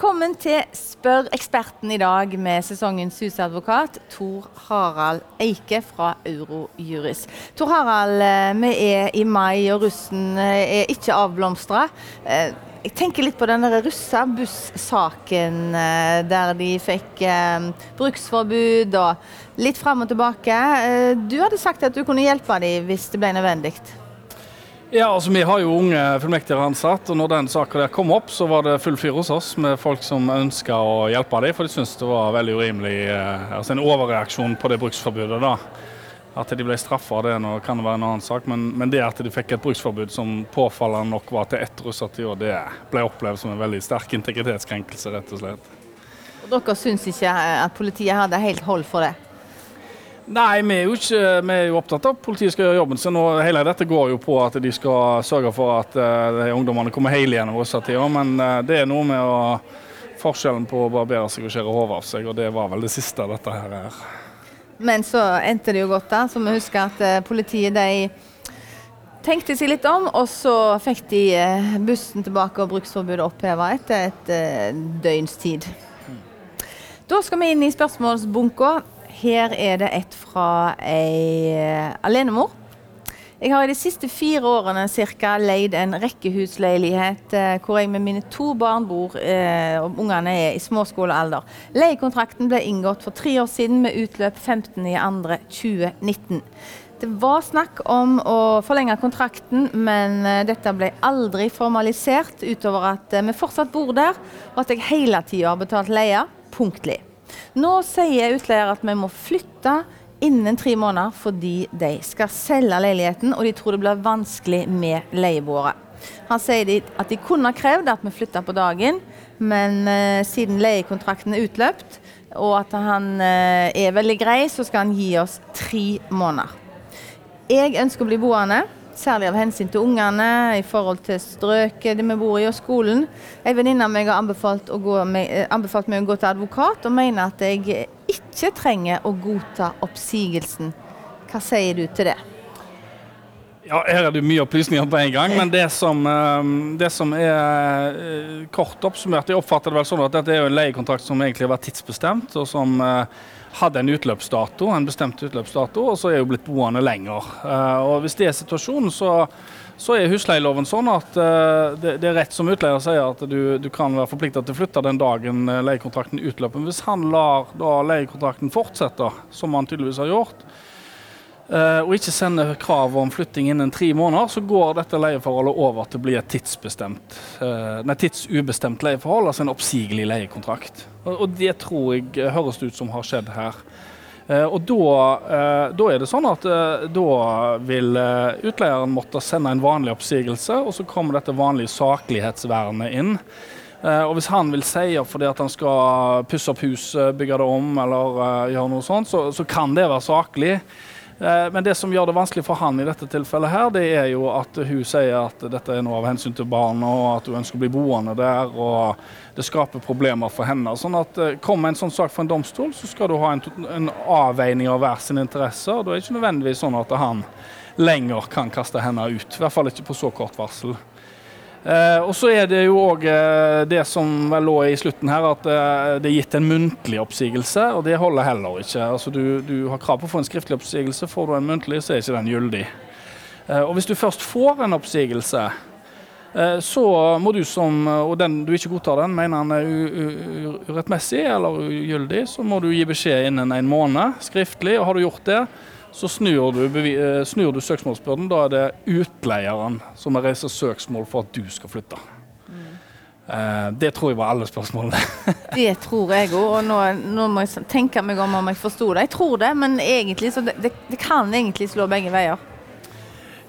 Velkommen til Spør eksperten i dag med sesongens husadvokat Tor Harald Eike fra Eurojuris. Tor Harald, eh, vi er i mai, og russen eh, er ikke avblomstra. Eh, jeg tenker litt på den russebuss-saken der de fikk bruksforbud og litt fram og tilbake. Du hadde sagt at du kunne hjelpe dem hvis det ble nødvendig. Ja, altså Vi har jo unge fullmektigere ansatt, og når den saken der kom opp, så var det full fyr hos oss med folk som ønska å hjelpe dem, for de syntes det var veldig urimelig. Eh, altså En overreaksjon på det bruksforbudet. da. At de ble straffa, det nå kan det være en annen sak, men, men, det at de fikk et bruksforbud som påfallende nok var til ett russetid, det ble opplevd som en veldig sterk integritetskrenkelse, rett og slett. Og Dere syns ikke at politiet hadde helt hold for det? Nei, vi er, jo ikke, vi er jo opptatt av at politiet skal gjøre jobben sin. og Hele dette går jo på at de skal sørge for at uh, ungdommene kommer hele gjennom russetida. Men uh, det er noe med å, forskjellen på å barbere seg og skjære hodet av seg, og det var vel det siste dette her er. Men så endte det jo godt, da. Så vi husker at uh, politiet de tenkte seg litt om, og så fikk de bussen tilbake og bruksforbudet oppheva etter et døgns tid. Mm. Da skal vi inn i spørsmålsbunka. Her er det et fra ei eh, alenemor. Jeg har i de siste fire årene cirka leid en rekkehusleilighet eh, hvor jeg med mine to barn bor, eh, og ungene er i småskolealder. Leiekontrakten ble inngått for tre år siden med utløp 15.2.2019. Det var snakk om å forlenge kontrakten, men dette ble aldri formalisert utover at vi fortsatt bor der, og at jeg hele tida har betalt leie punktlig. Nå sier utleier at vi må flytte innen tre måneder fordi de skal selge leiligheten, og de tror det blir vanskelig med leieboere. Han sier at de kunne ha krevd at vi flytta på dagen, men uh, siden leiekontrakten er utløpt, og at han uh, er veldig grei, så skal han gi oss tre måneder. Jeg ønsker å bli boende. Særlig av hensyn til ungene, i forhold til strøket vi bor i og skolen. En venninne av meg har anbefalt, med, eh, anbefalt, meg å gå til advokat, og mener at jeg ikke trenger å godta oppsigelsen. Hva sier du til det? Ja, Her er det mye opplysninger på en gang, men det som, eh, det som er eh, kort oppsummert Jeg oppfatter det vel sånn at dette er en leiekontrakt som egentlig har vært tidsbestemt, og som hadde en utløpsdato, en bestemt utløpsdato, og så er hun blitt boende lenger. Uh, og Hvis det er situasjonen, så, så er husleieloven sånn at uh, det, det, er rett som utleier sier, at du, du kan være forpliktet til å flytte den dagen uh, leiekontrakten utløper. Hvis han lar leiekontrakten fortsette, som han tydeligvis har gjort, og ikke sender krav om flytting innen tre måneder, så går dette leieforholdet over til å bli et tidsbestemt, uh, nei, tidsubestemt leieforhold, altså en oppsigelig leiekontrakt. Og, det tror jeg høres ut som har skjedd her. Uh, og da, da, er det sånn at da vil utleieren måtte sende en vanlig oppsigelse, og så kommer dette vanlige saklighetsvernet inn. og Hvis han vil si fordi at han skal pusse opp huset, bygge det om eller gjøre noe sånt, så, så kan det være saklig. Eh, men det som gjør det vanskelig for han i dette tilfellet, her, det er jo at hun sier at dette er noe av hensyn til barna, og at hun ønsker å bli boende der. og Det skaper problemer for henne. Sånn at eh, Kommer en sånn sak for en domstol, så skal du ha en, en avveining av hver sine interesser. Da er det ikke nødvendigvis sånn at han lenger kan kaste henne ut. I hvert fall ikke på så kort varsel. Eh, og så er det jo òg eh, det som vel lå i slutten her, at eh, det er gitt en muntlig oppsigelse, og det holder heller ikke. Altså du, du, har krav på å få en skriftlig oppsigelse, får du en muntlig, så er ikke den gyldig. Eh, og hvis du først får en oppsigelse, eh, så må du som, og den du ikke godtar den, mener han er urettmessig eller ugyldig, så må du gi beskjed innen en måned skriftlig, og har du gjort det, så snur du, eh, snur du, søksmålsbyrden. Da er det utleieren som må reise søksmål for at du skal flytte. Mm. det tror jeg var alle spørsmålene. det tror jeg òg, og nå, nå, må jeg tenke meg om om jeg forsto det. Jeg tror det, men egentlig, det, det, det kan egentlig slå begge veier.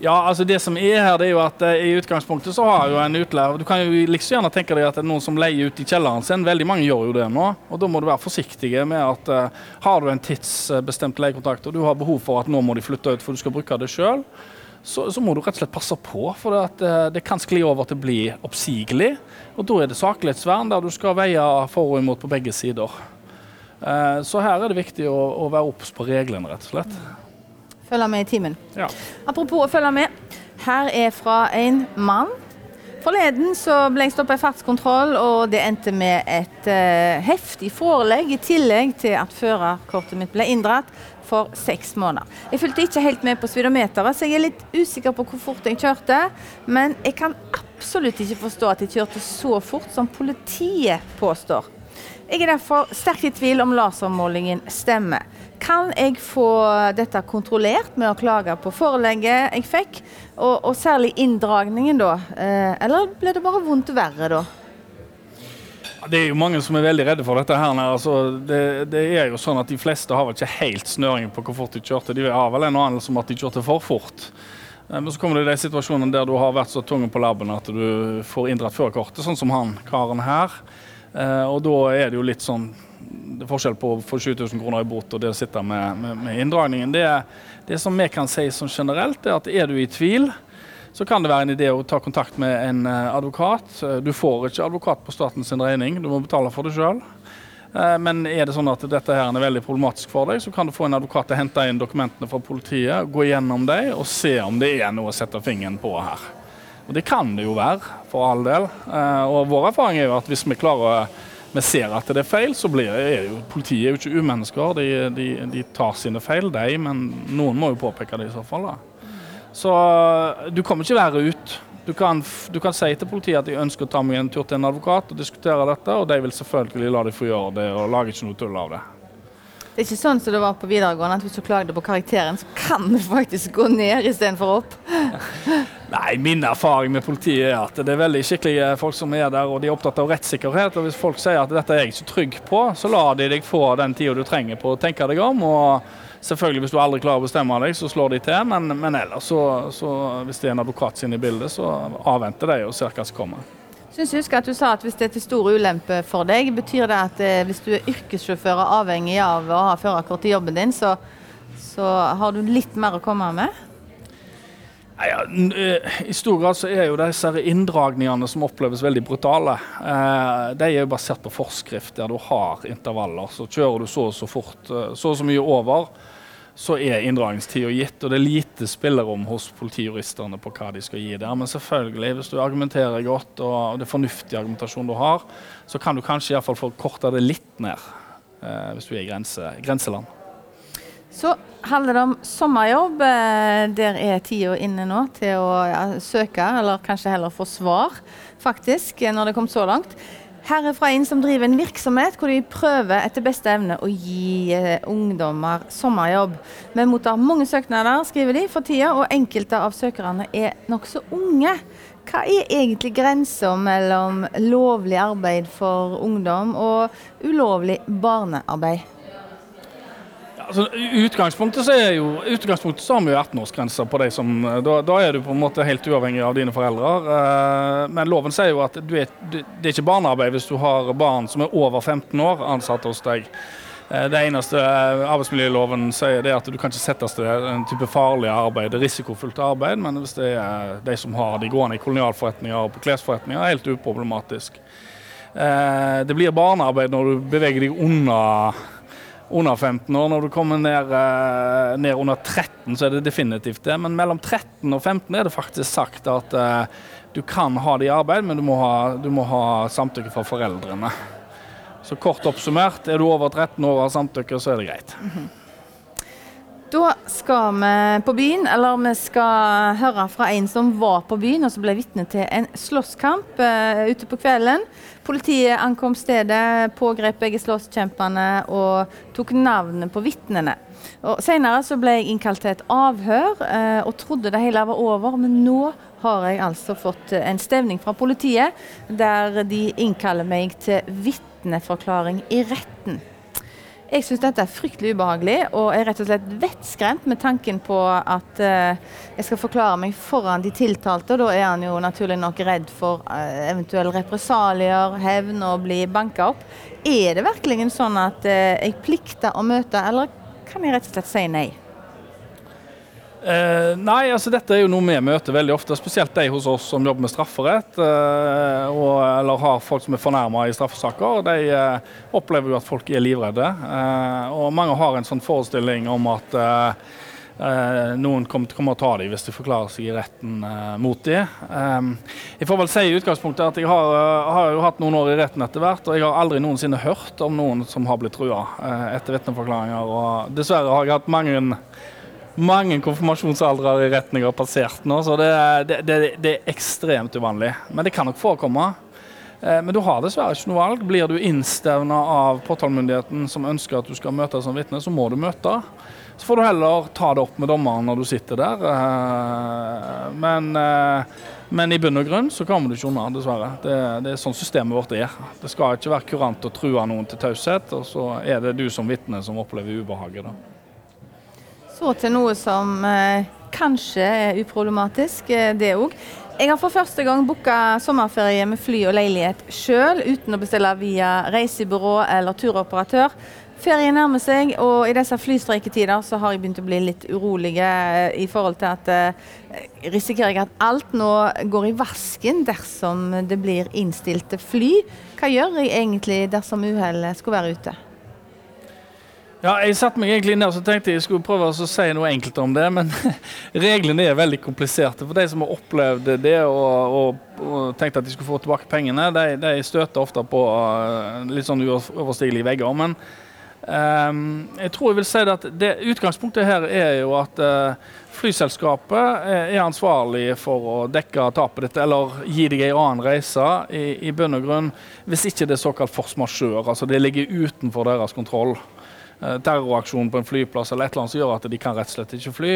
Ja, altså det som er her, det er jo at eh, i utgangspunktet så har jo en utleier Du kan jo liksom gjerne tenke deg at det er noen som leier ut i kjelleren sin. Veldig mange gjør jo det nå. Og da må du være forsiktig med at eh, har du en tidsbestemt leiekontrakt og du har behov for at nå må de flytte ut for du skal bruke det sjøl, så, så, må du rett og slett passe på. For det, at, eh, det kan skli over til å bli oppsigelig. Og da er det saklighetsvern der du skal veie for og imot på begge sider. så her er det viktig å, å være obs på reglene, rett og slett. Følge med i timen. Ja. Apropos å følge med. Her er fra en mann Forleden så ble jeg stoppa i fartskontroll, og det endte med et uh, heftig forelegg, i tillegg til at førerkortet mitt ble inndratt for seks måneder. Jeg fulgte ikke helt med på speedometeret, så jeg er litt usikker på hvor fort jeg kjørte. Men jeg kan absolutt ikke forstå at jeg kjørte så fort som politiet påstår. Jeg er derfor sterkt i tvil om lasermålingen stemmer. Kan jeg få dette kontrollert med å klage på forelegget jeg fikk, og, og særlig inndragningen, da? Eh, eller ble det bare vondt verre, da? Det er jo mange som er veldig redde for dette. her. Altså, det, det, er jo sånn at De fleste har vel ikke helt snøring på hvor fort de kjørte. De har vel en anelse om at de kjørte for fort. Eh, men så kommer det de situasjonene der du har vært så tung på labben at du får inndratt førerkortet, sånn som han karen her. Eh, og da er det jo litt sånn det er forskjell på å få 7000 kroner i bot og det å sitte med, med, med inndragningen. Det, det som vi kan si som generelt, er at er du i tvil, så kan det være en idé å ta kontakt med en eh, advokat. Eh, du får ikke advokat på statens regning, du må betale for det sjøl. Eh, men er det sånn at dette her er veldig problematisk for deg, så kan du få en advokat til å hente inn dokumentene fra politiet, gå gjennom dem og se om det er noe å sette fingeren på her. Og Det kan det jo være, for all del. Og Vår erfaring er jo at hvis vi klarer vi ser at det er feil, så blir er jo, politiet er jo ikke umennesker. De, de, de tar sine feil, de, men noen må jo påpeke det i så fall. da. Så eh, du kommer ikke verre ut. Du kan, du kan, si til politiet at de ønsker å ta meg en tur til en advokat og diskutere dette, og de vil selvfølgelig la deg få gjøre det og lage ikke noe tull av det. Det er ikke sånn som det var på videregående, at hvis du klagde på karakteren, så kan du faktisk gå ned istedenfor opp? Nei, min erfaring med politiet er at det er veldig skikkelige folk som er der, og de er opptatt av rettssikkerhet. Og hvis folk sier at dette er jeg ikke trygg på, så lar de deg få den tida du trenger på å tenke deg om. og Selvfølgelig, Hvis du aldri klarer å bestemme deg, så slår de til. Men, men ellers, så, så, hvis det er en advokat sin i bildet, så avventer de og ser hva som kommer. Synes jeg husker at du sa at Hvis det er til stor ulempe for deg, betyr det at eh, hvis du er yrkessjåfør og avhengig av å ha førerkort i jobben din, så, så har du litt mer å komme med? Ja, eh, I stor grad så er jo disse inndragningene som oppleves veldig brutale, eh, de er jo basert på forskrift der du har intervaller. Så kjører du så og så fort, så og så mye over, så er inndragningstida gitt. Og det er lite spillerom hos politijuristene på hva de skal gi der. Men selvfølgelig, hvis du argumenterer godt og det er fornuftig argumentasjon du har, så kan du kanskje iallfall få korta det litt ned hvis du er i grense, grenseland. Så handler det om sommerjobb. Eh, der er tida inne nå til å ja, søke, eller kanskje heller få svar, faktisk, når det kom så langt. Herfra inn som driver en virksomhet hvor de prøver etter beste evne å gi eh, ungdommer sommerjobb. Vi mottar mange søknader, skriver de, for tida, og enkelte av søkerne er nokså unge. Hva er egentlig grensa mellom lovlig arbeid for ungdom og ulovlig barnearbeid? Altså, utgangspunktet så er jo utgangspunktet så har vi jo 18-årsgrense på de som da, da, er du på en måte helt uavhengig av dine foreldre. Uh, men loven sier jo at er, det er ikke barnearbeid hvis du har barn som er over 15 år ansatt hos deg. Uh, det eneste arbeidsmiljøloven sier det er at du kan ikke settes til en type farlig arbeid, risikofullt arbeid, men hvis det er de som har de gående i kolonialforretninger og på klesforretninger, er helt uproblematisk. Det blir barnearbeid når du beveger deg unna under 15 år. Når du kommer ned, eh, ned, under 13, så er det definitivt det. Men mellom 13 og 15 er det faktisk sagt at uh, du kan ha det i arbeid, men du må ha, du må ha samtykke fra foreldrene. Så kort oppsummert, er du over 13 år og har samtykke, så er det greit. Mm -hmm. Da skal vi på byen, eller vi skal høre fra en som var på byen og som ble vitne til en slåsskamp uh, ute på kvelden. Politiet ankom stedet, pågrep begge slåsskjempene og tok navnet på vitnene. Senere så ble jeg innkalt til et avhør uh, og trodde det hele var over, men nå har jeg altså fått en stevning fra politiet der de innkaller meg til vitneforklaring i retten. Jeg syns dette er fryktelig ubehagelig, og er rett og slett vettskremt med tanken på at uh, jeg skal forklare meg foran de tiltalte. Da er han jo naturlig nok redd for uh, eventuelle represalier, hevn og bli banka opp. Er det virkelig sånn at uh, jeg plikter å møte, eller kan jeg rett og slett si nei? Eh, nei, altså dette er jo noe vi møter veldig ofte, spesielt de hos oss som jobber med strafferett. Eh, og, eller har folk som er fornærma i straffesaker. De eh, opplever jo at folk er livredde. Eh, og mange har en sånn forestilling om at eh, Uh, noen kommer til å ta dem hvis de forklarer seg i retten mot dem. Jeg får vel si i utgangspunktet at jeg har, har, jo hatt noen år i retten etter hvert, og jeg har aldri noensinne hørt om noen som har blitt trua etter vitneforklaringer. Og dessverre har jeg hatt mange, mange konfirmasjonsaldre i retten har passert nå, så det, det, det, det er ekstremt uvanlig. Men det kan nok forekomme. Men du har dessverre ikke noe valg. Blir du innstevna av påtalemyndigheten som ønsker at du skal møte som vitne, så må du møte. Så får du heller ta det opp med dommeren når du sitter der. Eh, men, eh, men i bunn og grunn så kommer du ikke unna, dessverre. Det, det, er sånn systemet vårt er. Det skal ikke være kurant å true noen til taushet, og så er det du som vitne som opplever ubehaget. da. Så til noe som eh, kanskje er uproblematisk, eh, det òg. Jeg har for første gang booka sommerferie med fly og leilighet sjøl, uten å bestille via reisebyrå eller turoperatør. Ferien nærmer seg, og i disse flystreiketider så har jeg begynt å bli litt urolig eh, i forhold til at eh, Risikerer jeg at alt nå går i vasken dersom det blir innstilte fly? Hva gjør jeg egentlig dersom uhellet skulle være ute? Ja, jeg satte meg egentlig ned og tenkte jeg skulle prøve å si noe enkelt om det, men reglene er veldig kompliserte. For de som har opplevd det og, og, og tenkt at de skulle få tilbake pengene, de, de støter ofte på uh, litt sånn uoverstigelige vegger. men Um, jeg tror jeg vil si at det Utgangspunktet her er jo at uh, flyselskapet er ansvarlig for å dekke tapet ditt, eller gi deg en annen reise, i, i bunn og grunn, hvis ikke det er såkalt force majeure. Altså det ligger utenfor deres kontroll. Uh, terroraksjon på en flyplass eller et eller annet som gjør at de kan rett og slett ikke fly.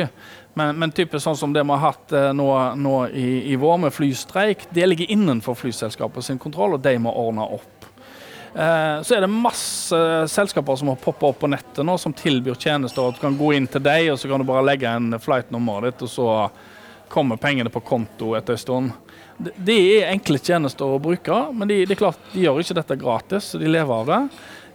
Men, men typisk sånn som det vi har hatt uh, nå, nå i, i, vår, med flystreik, det ligger innenfor flyselskapet sin kontroll, og de må ordne opp. Eh, så er det masse selskaper som har poppa opp på nettet nå, som tilbyr tjenester. at Du kan gå inn til deg, og så kan du bare legge en flight-nummeret ditt, og så kommer pengene på konto etter en stund. Det er enkle tjenester å bruke, men de, de, klart, de gjør ikke dette gratis, så de lever av det.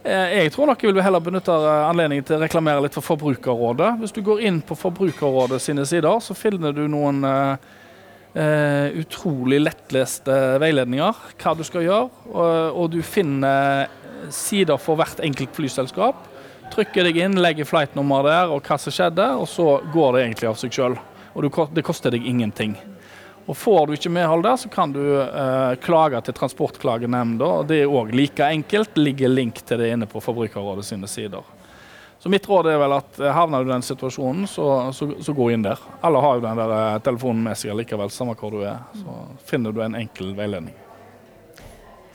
Eh, jeg tror nok jeg vil heller benytte anledningen til å reklamere litt for Forbrukerrådet. Hvis du går inn på Forbrukerrådet sine sider, så finner du noen uh, utrolig lettleste veiledninger hva du skal gjøre. Og, og, du finner sider for hvert enkelt flyselskap. Trykker deg inn, legger flightnummer der og hva som skjedde, og så går det egentlig av seg sjøl. Og det koster deg ingenting. Og Får du ikke medhold der, så kan du eh, klage til Transportklagenemnda. Det er òg like enkelt. Ligger link til det inne på Forbrukerrådet sine sider. Så mitt råd er vel at eh, havner du i den situasjonen, så, så, så, gå inn der. Alle har jo den der eh, telefonen med seg likevel, samme hvor du er. Så finner du en enkel veiledning.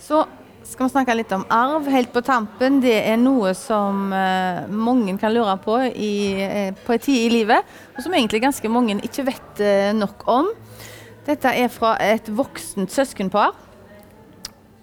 Så skal vi snakke litt om arv helt på tampen. Det er noe som eh, mange kan lure på i, eh, på en tid i livet, og som egentlig ganske mange ikke vet eh, nok om. Dette er fra et voksent søskenpar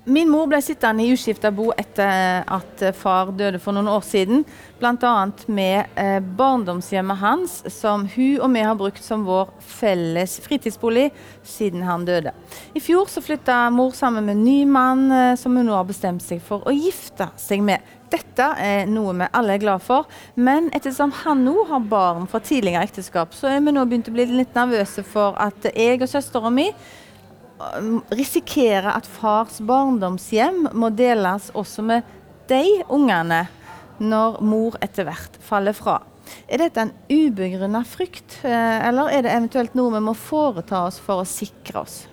Min mor ble sittende i uskifta bo etter at far døde for noen år siden. Bl.a. med eh, barndomshjemmet hans, som hun og vi har brukt som vår felles fritidsbolig siden han døde. I fjor så flytta mor sammen med en ny mann eh, som hun nå har bestemt seg for å gifte seg med. Dette er noe vi alle er glad for, men ettersom han nå har barn fra tidligere ekteskap, så er vi nå begynt å bli litt nervøse for at jeg og søstera mi risikerer at fars barndomshjem må deles også med de ungene når mor etter hvert faller fra. Er dette en ubegrunna frykt, eh, eller er det eventuelt noe vi må foreta oss for å sikre oss?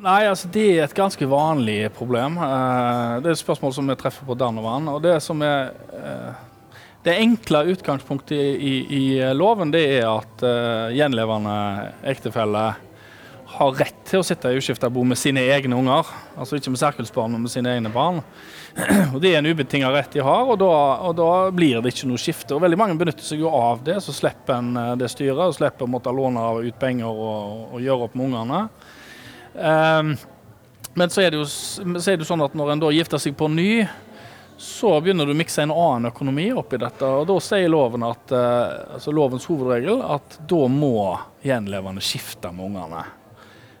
Nei, altså Det er et ganske vanlig problem. Eh, det er et spørsmål som vi treffer på dann og. Og det som er eh, det enkle utgangspunktet i, i, i loven det er at gjenlevende ektefelle har rett til å sitte i uskifta bo med sine egne unger. Altså ikke med sirkelsbarn, men med sine egne barn. Og Det er en ubetinga rett de har, og da, og da, blir det ikke noe skifte. Og Veldig mange benytter seg jo av det, så slipper en eh, det styret. og Slipper å måtte låne ut penger og, og gjøre opp med ungene. Um, men så er, jo, så er, det jo, sånn at når en da gifter seg på ny, så begynner du å mikse en annen økonomi oppi dette. og Da sier loven at, uh, altså lovens hovedregel at da må gjenlevende skifte med ungene.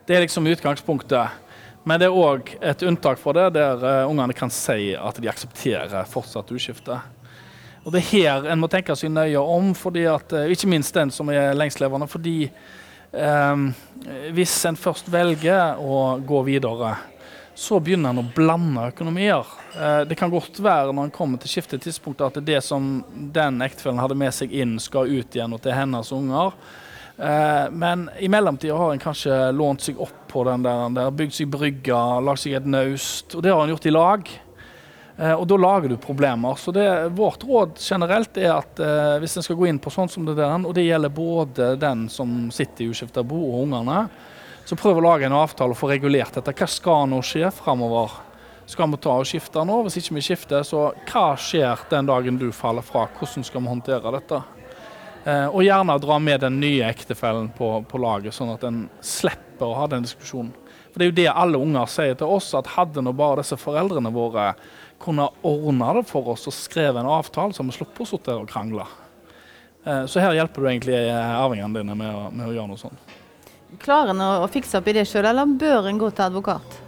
Det er liksom utgangspunktet. Men det er òg et unntak for det, der uh, ungene kan si at de aksepterer fortsatt uskifte. Og Det er her en må tenke seg nøye om, fordi at, uh, ikke minst den som er lengstlevende. fordi hvis en først velger å gå videre, så begynner en å blande økonomier. Eh, det kan godt være når en kommer til skiftetidspunktet at det som den ektefellen hadde med seg inn, skal ut igjen og til hennes unger. Eh, men i mellomtida har en kanskje lånt seg opp på den der, bygd seg brygger, lagd seg et naust. Og det har en gjort i lag. Eh, og da lager du problemer. Så det, vårt råd generelt er at eh, hvis en skal gå inn på sånn som det der, og det gjelder både den som sitter i uskifta bo og ungene, så prøv å lage en avtale og få regulert dette. Hva skal nå skje framover? Skal vi ta og skifte nå? Hvis ikke vi skifter, så hva skjer den dagen du faller fra? Hvordan skal vi håndtere dette? Eh, og gjerne dra med den nye ektefellen på, på laget, sånn at en slipper å ha den diskusjonen. For Det er jo det alle unger sier til oss, at hadde nå bare disse foreldrene våre kunne ordne det for oss og skrevet en avtale, så vi slipper å sitte og krangle. Eh, så her hjelper du egentlig arvingene dine med å, med å gjøre noe sånt. Klarer en å fikse opp i det sjøl, eller bør en gå til advokat?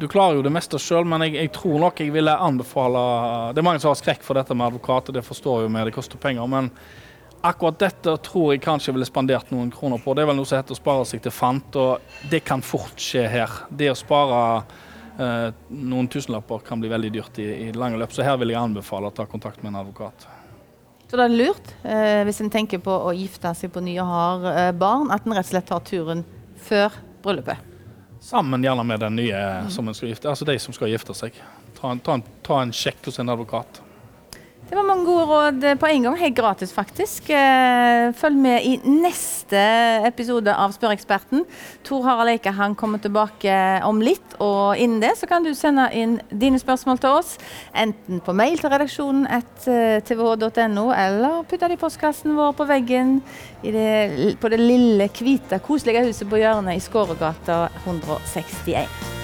Du klarer jo det meste sjøl, men jeg, jeg, tror nok jeg ville anbefale Det er mange som har skrekk for dette med advokat, og det forstår jo vi, det koster penger. Men akkurat dette tror jeg kanskje jeg ville spandert noen kroner på. Det er vel noe som heter å spare seg til fant, og det kan fort skje her. Det å spare Eh, noen tusenlapper kan bli veldig dyrt i, i lange løp, så her vil jeg anbefale å ta kontakt med en advokat. Så det er lurt, eh, hvis en tenker på å gifte seg på ny og har eh, barn, at en rett og slett tar turen før bryllupet? Sammen gjerne med den nye mm. som en skal gifte, altså de som skal gifte seg. Ta en, ta en, ta en sjekk hos en advokat. Det var mange gode råd på en gang, helt gratis faktisk. Eh, følg med i neste episode av Spørreksperten. Tor Harald Eike han kommer tilbake om litt, og innen det så kan du sende inn dine spørsmål til oss. Enten på mail til redaksjonen at eh, tvh.no, eller putte det i postkassen vår på veggen det, på det lille, hvite, koselige huset på hjørnet i Skåregata 161.